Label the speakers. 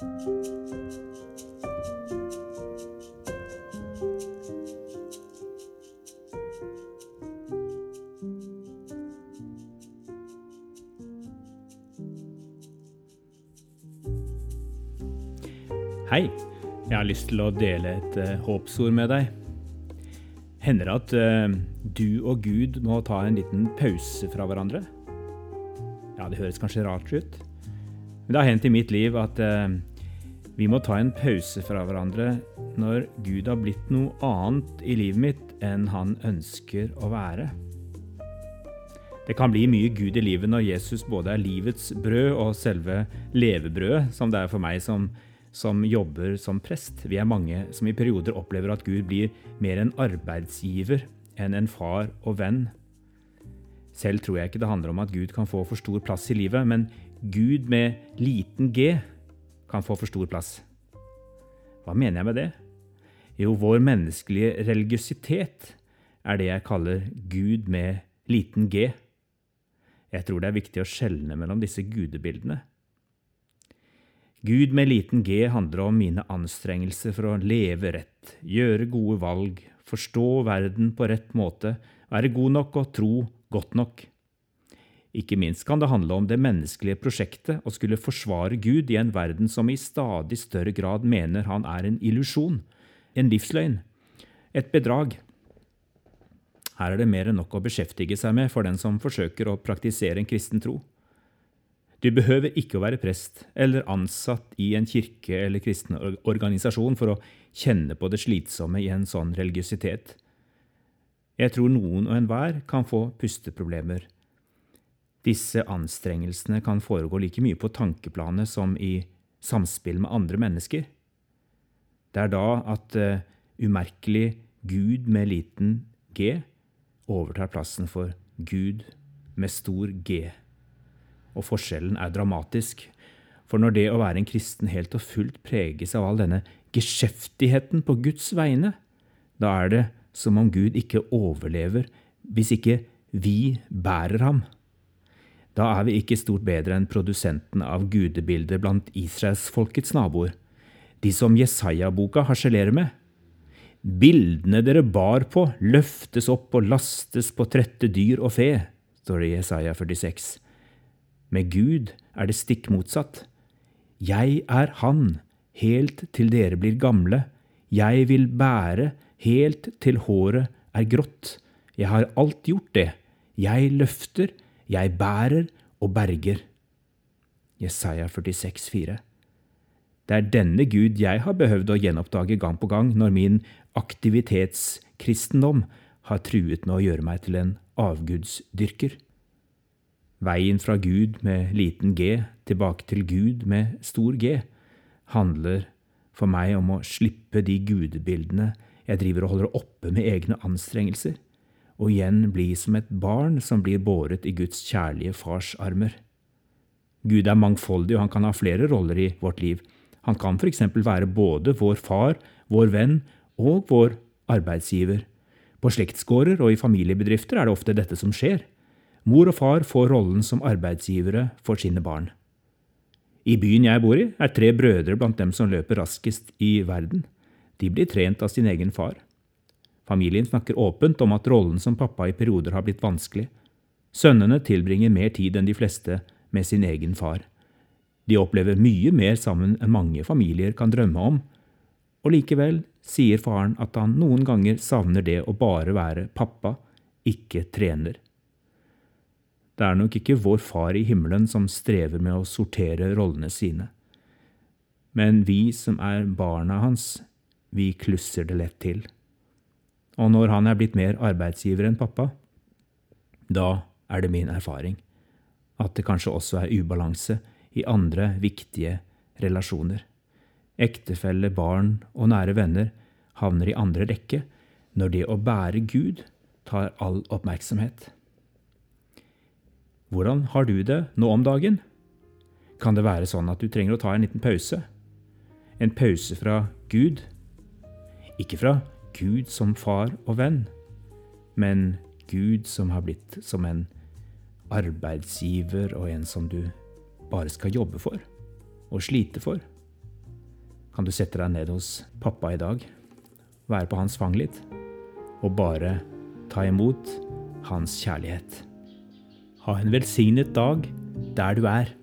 Speaker 1: Hei. Jeg har lyst til å dele et uh, håpsord med deg. Hender det at uh, du og Gud må ta en liten pause fra hverandre? Ja, det høres kanskje rart ut, men det har hendt i mitt liv at uh, vi må ta en pause fra hverandre når Gud har blitt noe annet i livet mitt enn han ønsker å være. Det kan bli mye Gud i livet når Jesus både er livets brød og selve levebrødet, som det er for meg som som jobber som prest. Vi er mange som i perioder opplever at Gud blir mer en arbeidsgiver enn en far og venn. Selv tror jeg ikke det handler om at Gud kan få for stor plass i livet, men Gud med liten g kan få for stor plass. Hva mener jeg med det? Jo, vår menneskelige religiøsitet er det jeg kaller Gud med liten g. Jeg tror det er viktig å skjelne mellom disse gudebildene. Gud med liten g handler om mine anstrengelser for å leve rett, gjøre gode valg, forstå verden på rett måte, være god nok og tro godt nok. Ikke minst kan det handle om det menneskelige prosjektet å skulle forsvare Gud i en verden som i stadig større grad mener han er en illusjon, en livsløgn, et bedrag. Her er det mer enn nok å beskjeftige seg med for den som forsøker å praktisere en kristen tro. Du behøver ikke å være prest eller ansatt i en kirke eller kristen organisasjon for å kjenne på det slitsomme i en sånn religiøsitet. Jeg tror noen og enhver kan få pusteproblemer. Disse anstrengelsene kan foregå like mye på tankeplanet som i samspill med andre mennesker. Det er da at uh, umerkelig Gud med liten g overtar plassen for Gud med stor G og forskjellen er dramatisk. For når det å være en kristen helt og fullt preges av all denne geskjeftigheten på Guds vegne, da er det som om Gud ikke overlever hvis ikke vi bærer ham. Da er vi ikke stort bedre enn produsentene av gudebilder blant israelsfolkets naboer, de som Jesaja-boka harselerer med. Bildene dere bar på, løftes opp og lastes på trette dyr og fe, står det i Jesaja 46. Med Gud er det stikk motsatt. Jeg er Han, helt til dere blir gamle. Jeg vil bære helt til håret er grått. Jeg har alt gjort det. Jeg løfter, jeg bærer og berger. Jesaja 46, 4. Det er denne Gud jeg har behøvd å gjenoppdage gang på gang når min aktivitetskristendom har truet med å gjøre meg til en avgudsdyrker. Veien fra Gud med liten g tilbake til Gud med stor G handler for meg om å slippe de gudebildene jeg driver og holder oppe med egne anstrengelser, og igjen bli som et barn som blir båret i Guds kjærlige fars armer. Gud er mangfoldig, og han kan ha flere roller i vårt liv. Han kan for eksempel være både vår far, vår venn og vår arbeidsgiver. På slektsgårder og i familiebedrifter er det ofte dette som skjer. Mor og far får rollen som arbeidsgivere for sine barn. I byen jeg bor i, er tre brødre blant dem som løper raskest i verden. De blir trent av sin egen far. Familien snakker åpent om at rollen som pappa i perioder har blitt vanskelig. Sønnene tilbringer mer tid enn de fleste med sin egen far. De opplever mye mer sammen enn mange familier kan drømme om, og likevel sier faren at han noen ganger savner det å bare være pappa, ikke trener. Det er nok ikke vår Far i himmelen som strever med å sortere rollene sine. Men vi som er barna hans, vi klusser det lett til. Og når han er blitt mer arbeidsgiver enn pappa, da er det min erfaring at det kanskje også er ubalanse i andre viktige relasjoner. Ektefelle, barn og nære venner havner i andre rekke når det å bære Gud tar all oppmerksomhet. Hvordan har du det nå om dagen? Kan det være sånn at du trenger å ta en liten pause? En pause fra Gud? Ikke fra Gud som far og venn, men Gud som har blitt som en arbeidsgiver og en som du bare skal jobbe for og slite for. kan du sette deg ned hos pappa i dag, være på hans fang litt, og bare ta imot hans kjærlighet. Ha en velsignet dag der du er.